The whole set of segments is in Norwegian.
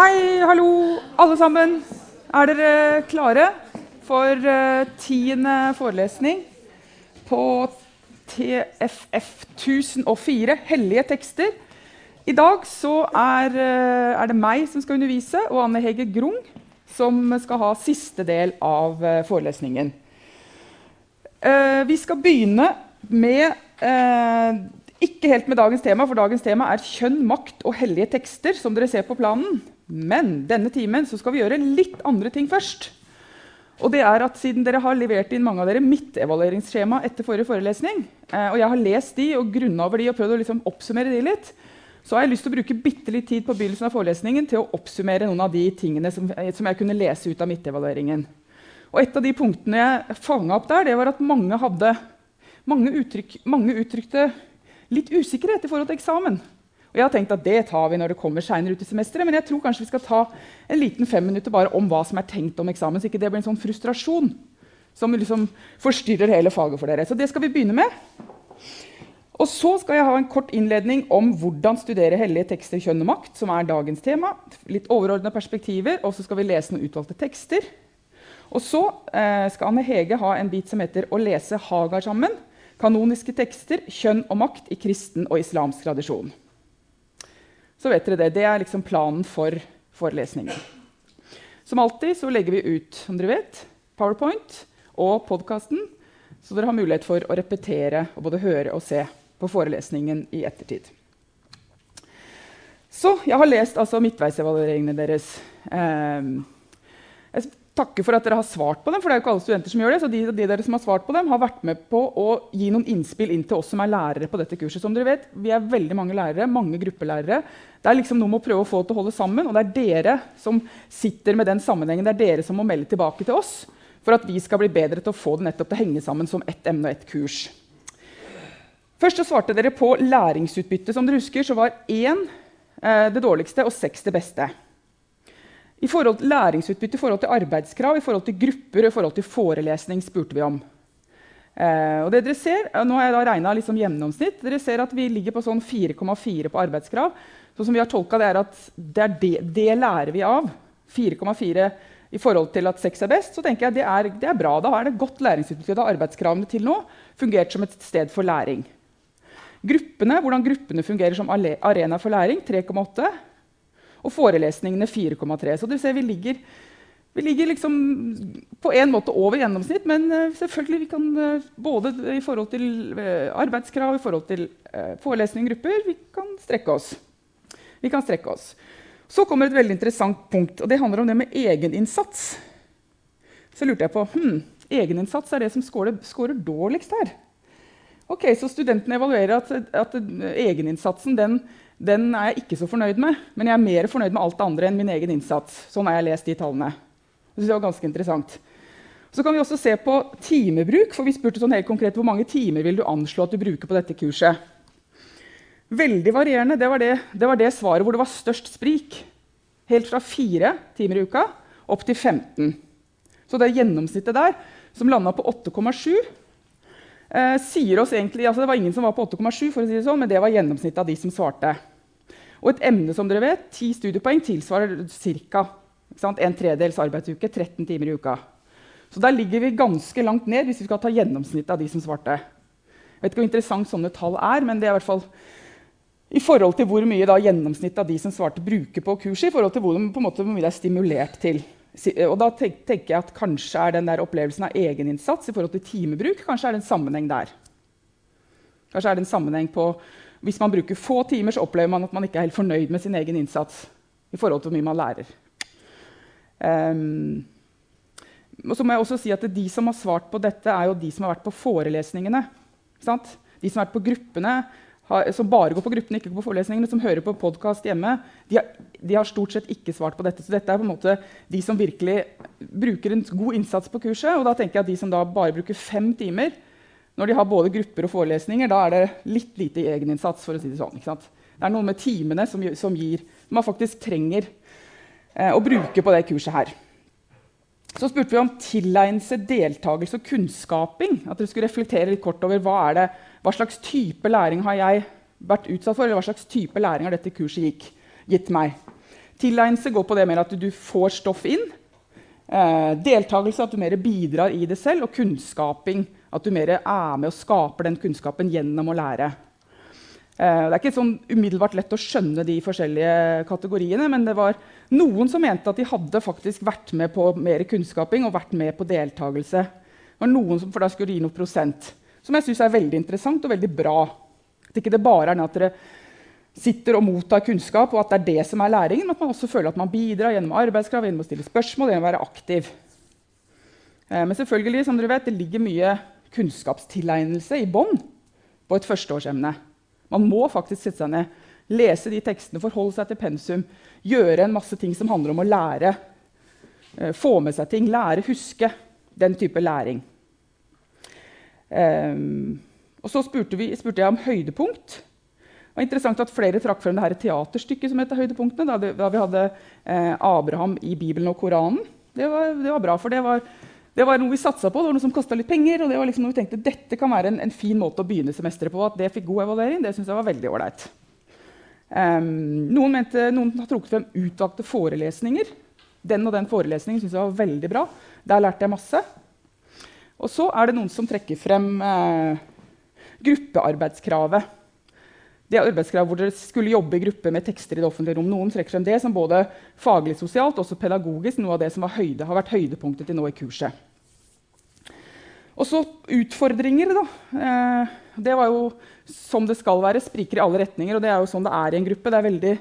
Hei, hallo, alle sammen. Er dere klare for uh, tiende forelesning på TFF 1004, hellige tekster? I dag er, uh, er, det meg som skal undervise, og Anne Hege Grung som skal ha siste del av uh, forelesningen. vi skal begynne med ikke helt med dagens tema, for dagens tema er kjønn, makt og hellige tekster. som dere ser på planen. Men denne timen skal vi gjøre litt andre ting først. Og det er at Siden dere har levert inn mange av dere midtevalueringsskjema etter forrige forelesning, eh, og jeg har lest de og grunna over de og prøvd å liksom oppsummere de litt, så har jeg lyst til å bruke bitte litt tid på begynnelsen av forelesningen til å oppsummere noen av de tingene som, eh, som jeg kunne lese ut av midtevalueringen. Og Et av de punktene jeg fanga opp der, det var at mange, hadde, mange, uttrykk, mange uttrykte litt usikkerhet i forhold til eksamen. Og jeg har tenkt at Det tar vi når det kommer senere ut i semesteret, men jeg tror kanskje vi skal ta en liten fem minutter bare om hva som er tenkt om eksamen, så ikke det blir en sånn frustrasjon som liksom forstyrrer hele faget for dere. Så det skal vi begynne med. Og så skal jeg ha en kort innledning om hvordan studere hellige tekster, kjønn og makt, som er dagens tema. Litt overordna perspektiver, og så skal vi lese noen utvalgte tekster. Og så eh, skal Anne Hege ha en bit som heter 'Å lese Hagar sammen'. Kanoniske tekster, kjønn og makt i kristen og islamsk tradisjon. Så vet dere Det Det er liksom planen for forelesningen. Som alltid så legger vi ut som dere vet, PowerPoint og podkasten, så dere har mulighet for å repetere og både høre og se på forelesningen i ettertid. Så jeg har lest altså midtveisevalueringene deres. Eh, jeg takke for at dere har svart på dem. for det er jo ikke alle studenter som gjør det, så de, de, dere som har svart på dem, har vært med på å gi noen innspill inn til oss som er lærere på dette kurset. Som dere vet, Vi er veldig mange lærere, mange gruppelærere. Det er liksom noe med å prøve å få til å holde sammen. Og det er dere som sitter med den sammenhengen. Det er dere som må melde tilbake til oss for at vi skal bli bedre til å få det nettopp til å henge sammen som ett emne og ett kurs. Først så svarte dere på læringsutbytte. Som dere husker, så var én eh, det dårligste og seks det beste. I forhold til læringsutbytte, i forhold til arbeidskrav, i forhold til grupper og i forhold til forelesning spurte vi om. Eh, og det dere ser, Nå har jeg da regna liksom gjennomsnitt. Dere ser at vi ligger på sånn 4,4 på arbeidskrav. Så som vi har tolka det, er at det, er det, det lærer vi av. 4,4 i forhold til at 6 er best. Så tenker jeg det er, det er bra. Da er det godt læringsutbytte. Da arbeidskravene til nå fungert som et sted for læring. Gruppene, Hvordan gruppene fungerer som arena for læring, 3,8. Og forelesningene 4,3. Så du ser vi ligger, vi ligger liksom på en måte over gjennomsnitt, men uh, selvfølgelig vi kan uh, både i forhold til uh, arbeidskrav, i forhold til forelesninggrupper, vi kan strekke oss. Vi kan strekke oss. Så kommer et veldig interessant punkt, og det handler om det med egeninnsats. Så lurte jeg på hmm, egeninnsats er det som scorer, dårligst her. Ok, Så studentene evaluerer at, at egeninnsatsen den, den er jeg ikke så fornøyd med. Men jeg er mer fornøyd med alt det andre enn min egen innsats. Sånn har jeg lest de tallene. Det synes jeg var ganske interessant. Så kan vi også se på timebruk. for vi spurte sånn helt konkret, Hvor mange timer vil du anslå at du bruker på dette kurset? Veldig varierende. Det var det, det var det svaret hvor det var størst sprik. Helt fra fire timer i uka opp til 15. Så det gjennomsnittet der, som landa på 8,7, eh, sier oss egentlig altså Det var ingen som var på 8,7, for å si det sånn, men det var gjennomsnittet av de som svarte. Og et emne som dere vet, ti studiepoeng tilsvarer ca. en tredels arbeidsuke, 13 timer i uka. Så der ligger vi ganske langt ned hvis vi skal ta gjennomsnittet av de som svarte. Jeg vet ikke hvor interessant sånne tall er, men det er i hvert fall i forhold til hvor mye da, gjennomsnittet av de som svarte, bruker på kurset, i forhold til hvor, måte, hvor mye det er stimulert til. Og da tenker jeg at Kanskje er den der opplevelsen av egeninnsats i forhold til timebruk kanskje er det en sammenheng der. Kanskje er det en sammenheng på hvis man bruker få timer, så opplever man at man ikke er helt fornøyd med sin egen innsats. i forhold til hvor mye man lærer. Um, og så må jeg også si at De som har svart på dette, er jo de som har vært på forelesningene. De som har vært på gruppene, har, som bare går på gruppene, ikke på forelesningene, som hører på podkast hjemme, de har, de har, stort sett ikke svart på dette. Så dette er på en måte de som virkelig bruker en god innsats på kurset. Og da tenker jeg at de som bare bruker fem timer, når de har både grupper og forelesninger, da er det litt lite egeninnsats. for å si Det sånn. Det er noe med timene som, som gir, man faktisk trenger eh, å bruke på det kurset her. Så spurte vi om tilegnelse, deltakelse og kunnskaping. At dere skulle reflektere litt kort over hva, det, hva, slags type læring har jeg vært utsatt for, eller hva slags type læring har dette kurset gikk, gitt meg. Tilegnelse går på det mer at du får stoff inn. Eh, deltakelse, at du mer bidrar i det selv. Og kunnskaping, at du mer er med og skaper den kunnskapen gjennom å lære. Eh, det er ikke sånn umiddelbart lett å skjønne de forskjellige kategoriene, men det var noen som mente at de hadde faktisk vært med på mer kunnskaping og vært med på deltakelse. Det var noen som, for da skulle gi noe prosent. Som jeg syns er veldig interessant og veldig bra. At ikke det bare er at dere sitter og mottar kunnskap, og at det er det som er læringen, men at man også føler at man bidrar gjennom arbeidskrav, gjennom å stille spørsmål, gjennom å være aktiv. Eh, men selvfølgelig, som dere vet, det ligger mye kunnskapstilegnelse i bånn på et førsteårsemne. Man må faktisk sette seg ned, lese de tekstene, forholde seg til pensum, gjøre en masse ting som handler om å lære. Eh, få med seg ting, lære, huske. Den type læring. Um, og så spurte, vi, spurte, jeg om høydepunkt. Det var interessant at Flere trakk frem det her teaterstykket som heter Høydepunktene. Da, det, da vi hadde eh, Abraham i Bibelen og Koranen. Det var, det var bra, for det var, det var, noe vi satsa på. Det var noe som kosta litt penger. og det var liksom noe vi tenkte Dette kan være en, en fin måte å begynne semesteret på. At det fikk god evaluering, det synes jeg var veldig ålreit. Um, noen, mente, noen har trukket frem utvalgte forelesninger. Den og den forelesningen synes jeg var veldig bra. Der lærte jeg masse. Og så er det noen som trekker frem eh, gruppearbeidskravet. Det er arbeidskrav hvor dere skulle jobbe i gruppe med tekster i det offentlige rom. Noen trekker frem det som både faglig, sosialt og pedagogisk noe av det som høyde, har vært høydepunktet til nå i kurset. Og så utfordringer. da. Eh, det var jo som det skal være. Spriker i alle retninger. og det er jo sånn det er i en gruppe. Er veldig,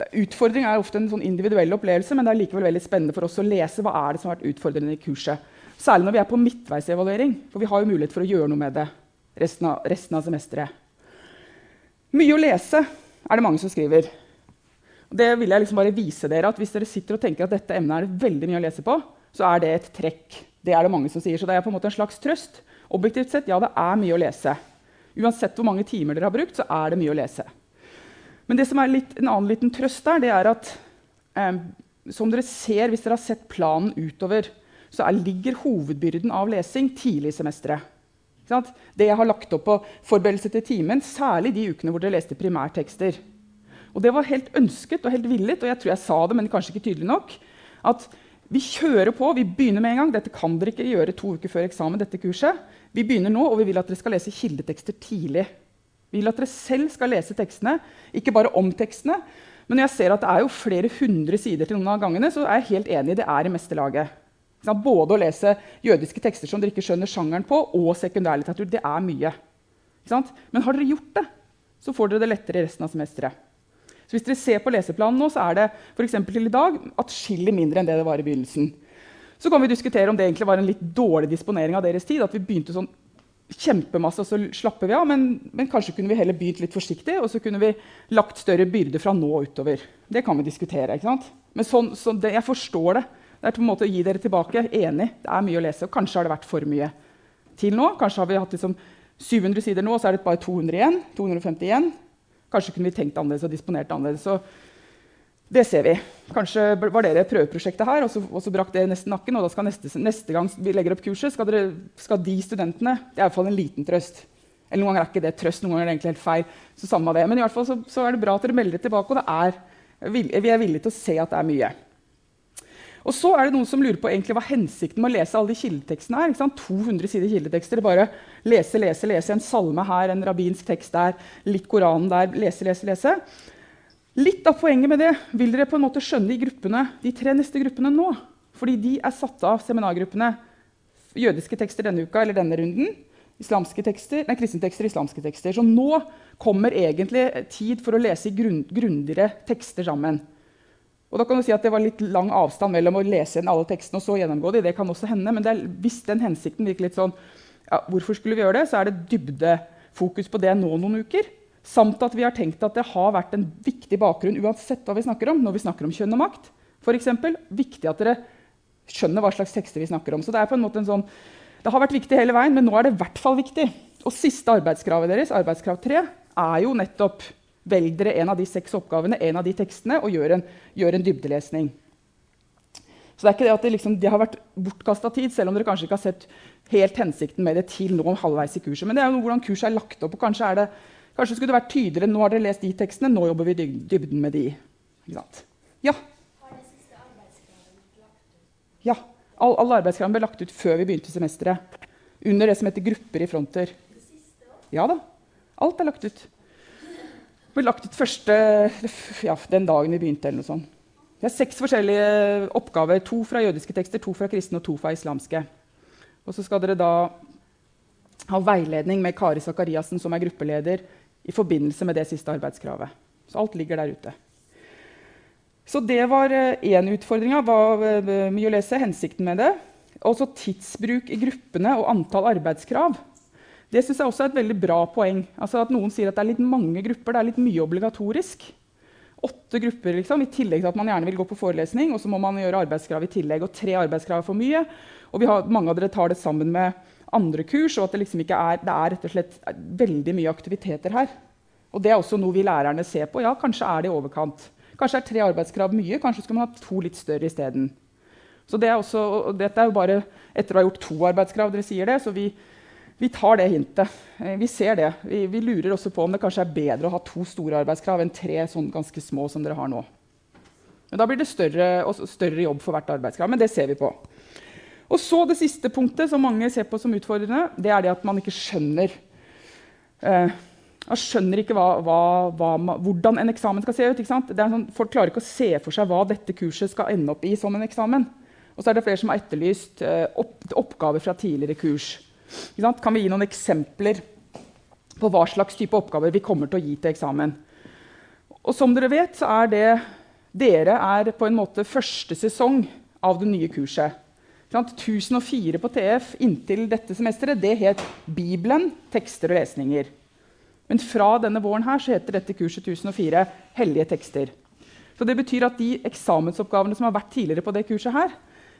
det, utfordring er ofte en sånn individuell opplevelse, men det er likevel veldig spennende for oss å lese hva er det som har vært utfordrende i kurset. Særlig når vi er på midtveisevaluering, for vi har jo mulighet for å gjøre noe med det resten av, resten av semesteret. Mye å lese, er det mange som skriver. Det vil jeg liksom bare vise dere, at Hvis dere sitter og tenker at dette emnet er veldig mye å lese på, så er det et trekk. Det er det mange som sier, så det er på en måte en slags trøst. Objektivt sett, ja, det er mye å lese. Uansett hvor mange timer dere har brukt, så er det mye å lese. Men det som er litt, en annen liten trøst der, det er at eh, som dere ser hvis dere har sett planen utover, så er, ligger hovedbyrden av lesing tidlig i semesteret. Det jeg har lagt opp på forberedelse til timen, særlig de ukene hvor dere leste primærtekster. Og det var helt ønsket og helt villet, og jeg tror jeg sa det, men kanskje ikke tydelig nok. At vi kjører på, vi begynner med en gang. Dette kan dere ikke gjøre to uker før eksamen. dette kurset. Vi begynner nå, og vi vil at dere skal lese kildetekster tidlig. Vi vil at dere selv skal lese tekstene, ikke bare om tekstene. Men når jeg ser at det er jo flere hundre sider til noen av gangene, så er jeg helt enig. Det er i meste laget. Både å lese jødiske tekster som dere ikke skjønner sjangeren på, og sekundærlitteratur. Det er mye. Men har dere gjort det, så får dere det lettere i resten av semesteret. Så hvis dere ser på leseplanen nå, så er det for til i dag atskillig mindre enn det det var i begynnelsen. Så kan vi diskutere om det egentlig var en litt dårlig disponering av deres tid. at vi begynte sånn kjempemasse, og så slapper vi av. Men, men, kanskje kunne vi heller begynt litt forsiktig, og så kunne vi lagt større byrde fra nå utover. Det kan vi diskutere. ikke sant? Men sånn, sånn det, jeg forstår det. Det er på en måte å gi dere tilbake. Enig, det er mye å lese. Og kanskje har det vært for mye til nå. Kanskje har vi hatt liksom 700 sider nå, og så er det bare 200 igjen. 250 igjen. Kanskje kunne vi tenkt annerledes og disponert annerledes. Så det ser vi. Kanskje var dere prøveprosjektet her, og så, og så brakk det nesten nakken. Og da skal neste, neste, gang vi legger opp kurset, skal, dere, skal de studentene Det er i hvert fall en liten trøst. Eller Noen ganger er ikke det trøst, noen ganger er det egentlig helt feil. Så samme det. Men i hvert fall så, så er det bra at dere melder tilbake, og er, vi er villige til å se at det er mye. Og så er det noen som lurer på egentlig hva hensikten med å lese alle de kildetekstene er. 200 sider kildetekster. Bare lese, lese, lese. En salme her, en rabbinsk tekst der, litt Koranen der. Lese, lese, lese. Litt av poenget med det vil dere på en måte skjønne i gruppene, de tre neste gruppene nå. Fordi de er satt av seminargruppene. Jødiske tekster denne uka eller denne runden. Islamske tekster, nei, kristne tekster, islamske tekster. Så nå kommer egentlig tid for å lese grundigere tekster sammen. Og da kan du si at Det var litt lang avstand mellom å lese igjen alle tekstene og så gjennomgå de. Det kan også hende, men er, hvis den hensikten virker litt sånn ja, Hvorfor skulle vi gjøre det? Så er det dybdefokus på det nå noen uker. Samt at vi har tenkt at det har vært en viktig bakgrunn uansett hva vi snakker om. når vi snakker om kjønn og makt. For eksempel, viktig at dere skjønner hva slags tekster vi snakker om. Så Det er på en måte en sånn, det har vært viktig hele veien, men nå er det i hvert fall viktig. Og siste arbeidskravet deres, arbeidskrav 3, er jo nettopp Velg dere en av de seks oppgavene, en av de tekstene, og gjør en, gjør en dybdelesning. Så det er ikke det at det, liksom, det har vært bortkasta tid, selv om dere kanskje ikke har sett helt hensikten med det til nå halvveis i kurset. Men det er jo hvordan kurset er lagt opp. og kanskje, det, kanskje skulle det vært tydeligere nå har dere lest de tekstene, nå jobber vi dybden med de. Ja, Ja. All, all arbeidskravene ble lagt ut før vi begynte semesteret. Under det som heter grupper i fronter. Ja da. Alt er lagt ut. Ble lagt ut første, ja, den dagen vi begynte. eller noe sånt. Det er seks forskjellige oppgaver. To fra jødiske tekster, to fra kristne og to fra islamske. Og så skal dere da ha veiledning med Kari Sakariassen, som er gruppeleder, i forbindelse med det siste arbeidskravet. Så alt ligger der ute. Så det var én eh, utfordring. var eh, mye å lese, hensikten med det. Også tidsbruk i gruppene og antall arbeidskrav. Det synes jeg også er et veldig bra poeng. Altså at Noen sier at det er litt mange grupper, det er litt mye obligatorisk. Åtte grupper liksom, i tillegg til at man gjerne vil gå på forelesning. Og så må man gjøre arbeidskrav i tillegg. Og tre arbeidskrav er for mye. Og har, mange av dere tar det sammen med andre kurs. og at Det liksom ikke er, det er rett og slett veldig mye aktiviteter her. Og Det er også noe vi lærerne ser på. Ja, kanskje er det i overkant. Kanskje er tre arbeidskrav mye. Kanskje skal man ha to litt større isteden. Så det er også, dette er jo bare etter å ha gjort to arbeidskrav. dere sier det, så vi, vi tar det hintet. Eh, vi ser det. Vi, vi, lurer også på om det kanskje er bedre å ha to store arbeidskrav enn tre sånn ganske små som dere har nå. Men da blir det større, større jobb for hvert arbeidskrav. Men det ser vi på. Og så Det siste punktet som mange ser på som utfordrende, det er det at man ikke skjønner eh, man skjønner ikke hva, hva, hva, hvordan en eksamen skal se ut. Sånn, folk klarer ikke å se for seg hva dette kurset skal ende opp i som en eksamen. Og så er det flere som har etterlyst eh, opp, oppgaver fra tidligere kurs. Kan vi gi noen eksempler på hva slags type oppgaver vi kommer til å gi til eksamen? Og som dere vet, så er det dere er på en måte første sesong av det nye kurset. 1004 på TF inntil dette semesteret det het Bibelen, tekster og lesninger. Men fra denne våren her så heter dette kurset 1004 Hellige tekster. Så det betyr at De eksamensoppgavene som har vært tidligere på det kurset, her,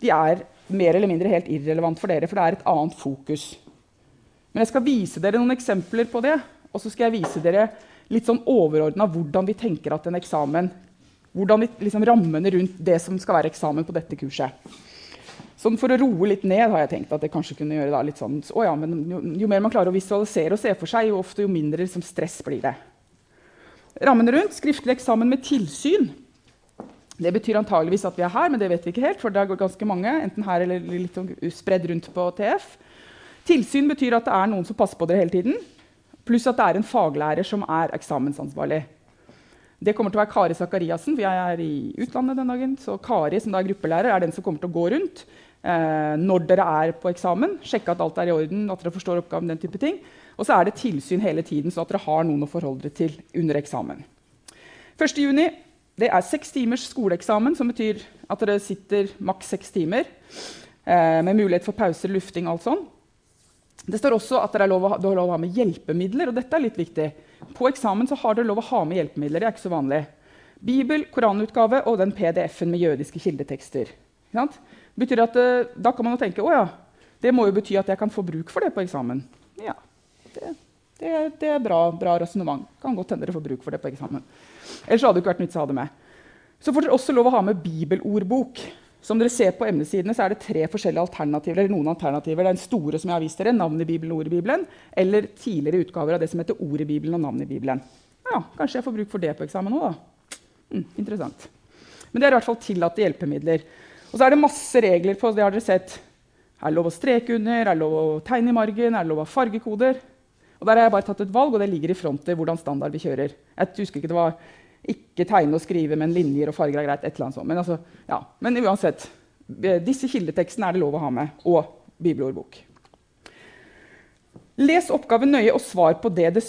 de er mer eller mindre helt irrelevant for dere, for det er et annet fokus. Men jeg skal vise dere noen eksempler på det, og så skal jeg vise dere litt sånn overordna hvordan vi tenker at en eksamen hvordan vi, liksom, Rammene rundt det som skal være eksamen på dette kurset. Sånn for å roe litt ned har jeg tenkt at det kanskje kunne gjøre da, litt sånn, å ja, men jo, jo, mer man klarer å visualisere og se for seg, jo ofte jo mindre liksom, stress blir det. Rammene rundt skriftlig eksamen med tilsyn. Det betyr antageligvis at vi er her, men det vet vi ikke helt. for det er ganske mange, enten her eller litt spredt spredd rundt på TF. Tilsyn betyr at det er noen som passer på dere hele tiden. Pluss at det er en faglærer som er eksamensansvarlig. Det kommer til å være Kari Sakariassen, for jeg er i utlandet den dagen. Så Kari, som er gruppelærer, er den som kommer til å gå rundt eh, når dere er på eksamen. Sjekke at alt er i orden, at dere forstår oppgaven. den type ting. Og så er det tilsyn hele tiden, så at dere har noen å forholde dere til under eksamen. 1. Juni, det er seks timers skoleeksamen, som betyr at dere sitter maks seks timer. Eh, med mulighet for pauser, lufting, og alt sånn. Det står også at dere har lov, å ha med hjelpemidler, og dette er litt viktig. På eksamen så har dere lov å ha med hjelpemidler. Det er ikke så vanlig. Bibel, koranutgave og den PDF-en med jødiske kildetekster. Det betyr at uh, Da kan man jo tenke å ja, det må jo bety at jeg kan få bruk for det på eksamen. Ja, det, det, det er bra, bra resonnement. Kan godt hende dere får bruk for det på eksamen. Ellers hadde det ikke vært nytt å ha det med. Så får dere også lov å ha med bibelordbok. Som dere ser på emnesidene, så er det tre forskjellige alternativer. eller noen alternativer. Er den store som jeg har vist dere, navn i Bibelen ord i Bibelen. Eller tidligere utgaver av det som heter ord i Bibelen og navn i Bibelen. Ja, Kanskje jeg får bruk for det på eksamen òg, da. Mm, interessant. Men det er i hvert fall tillatte hjelpemidler. Og så er det masse regler på det har dere sett. Er det lov å streke under? Er det lov å tegne i margen? Er det lov å ha fargekoder? Og Der har jeg bare tatt et valg, og det ligger i front til hvordan standard vi kjører. Jeg husker ikke det var ikke tegne og skrive, men linjer og farger er greit. et eller annet sånt. Men, altså, ja. men uansett, disse kildetekstene er det lov å ha med. Og bibelordbok. Les oppgaven nøye og svar på det det